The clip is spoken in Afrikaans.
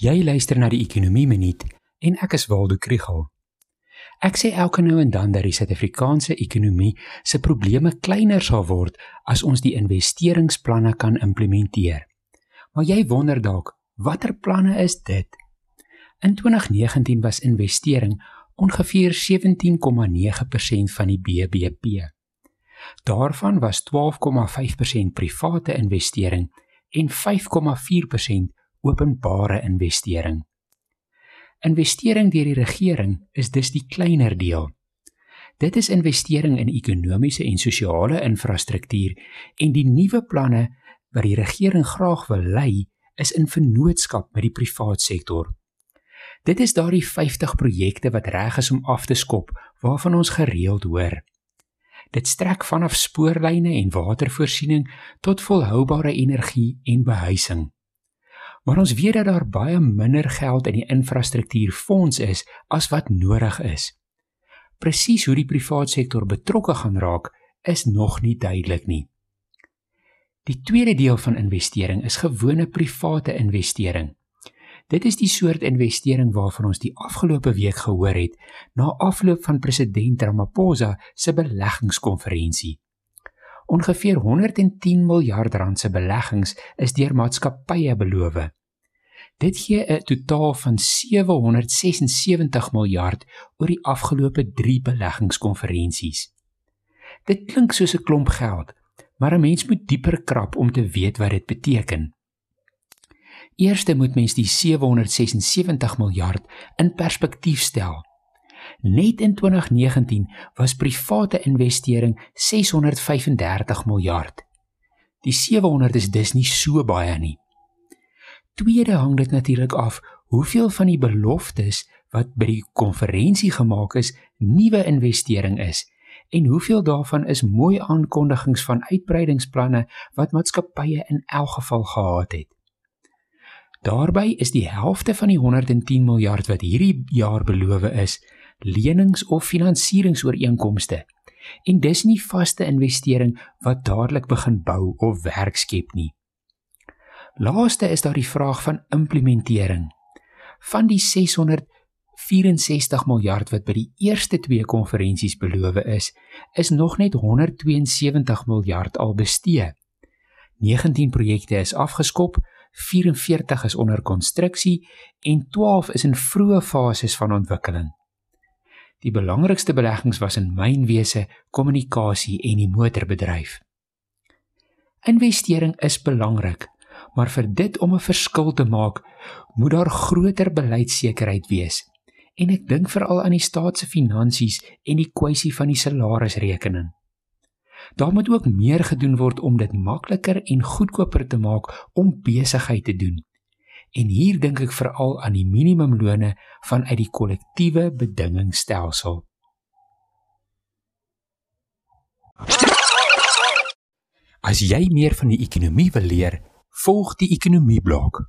Jy luister na die Ekonomie Minuut en ek is Waldo Krugel. Ek sê elke nou en dan dat die Suid-Afrikaanse ekonomie se probleme kleiner sal word as ons die investeringsplanne kan implementeer. Maar jy wonder dalk, watter planne is dit? In 2019 was investering ongeveer 17,9% van die BBP. Daarvan was 12,5% private investering en 5,4% openbare investering. Investering deur die regering is dus die kleiner deel. Dit is investering in ekonomiese en sosiale infrastruktuur en die nuwe planne wat die regering graag wil lei is in vennootskap met die privaat sektor. Dit is daardie 50 projekte wat reg is om af te skop waarvan ons gereeld hoor. Dit strek vanaf spoorlyne en watervoorsiening tot volhoubare energie en behuising. Maar ons weet dat daar baie minder geld in die infrastruktuurfonds is as wat nodig is. Presies hoe die private sektor betrokke gaan raak, is nog nie duidelik nie. Die tweede deel van investering is gewone private investering. Dit is die soort investering waarvan ons die afgelope week gehoor het na afloop van president Ramaphosa se beleggingskonferensie. Ongeveer 110 miljard rand se beleggings is deur maatskappye beloof. Dit gee 'n totaal van 776 miljard oor die afgelope 3 beleggingskonferensies. Dit klink soos 'n klomp geld, maar 'n mens moet dieper krap om te weet wat dit beteken. Eerste moet mens die 776 miljard in perspektief stel. Net in 2019 was private investering 635 miljard. Die 700 is dus nie so baie nie. Tweede hang dit natuurlik af hoeveel van die beloftes wat by die konferensie gemaak is, nuwe investering is en hoeveel daarvan is mooi aankondigings van uitbreidingsplanne wat maatskappye in elk geval gehad het. Daarby is die helfte van die 110 miljard wat hierdie jaar beloof is, lenings of finansieringsooreenkomste. En dis nie vaste investering wat dadelik begin bou of werk skep nie. Laaste is daar die vraag van implementering. Van die 664 miljard wat by die eerste twee konferensies beloof is, is nog net 172 miljard al bestee. 19 projekte is afgeskop, 44 is onder konstruksie en 12 is in vroeë fases van ontwikkeling. Die belangrikste beleggings was in mynwese, kommunikasie en die motorbedryf. Investering is belangrik, maar vir dit om 'n verskil te maak, moet daar groter beleidsekerheid wees. En ek dink veral aan die staat se finansies en die kwessie van die salarisrekening. Daar moet ook meer gedoen word om dit makliker en goedkoper te maak om besigheid te doen. En hier dink ek veral aan die minimumlone vanuit die kollektiewe bedingingsstelsel. As jy meer van die ekonomie wil leer, volg die ekonomie blok.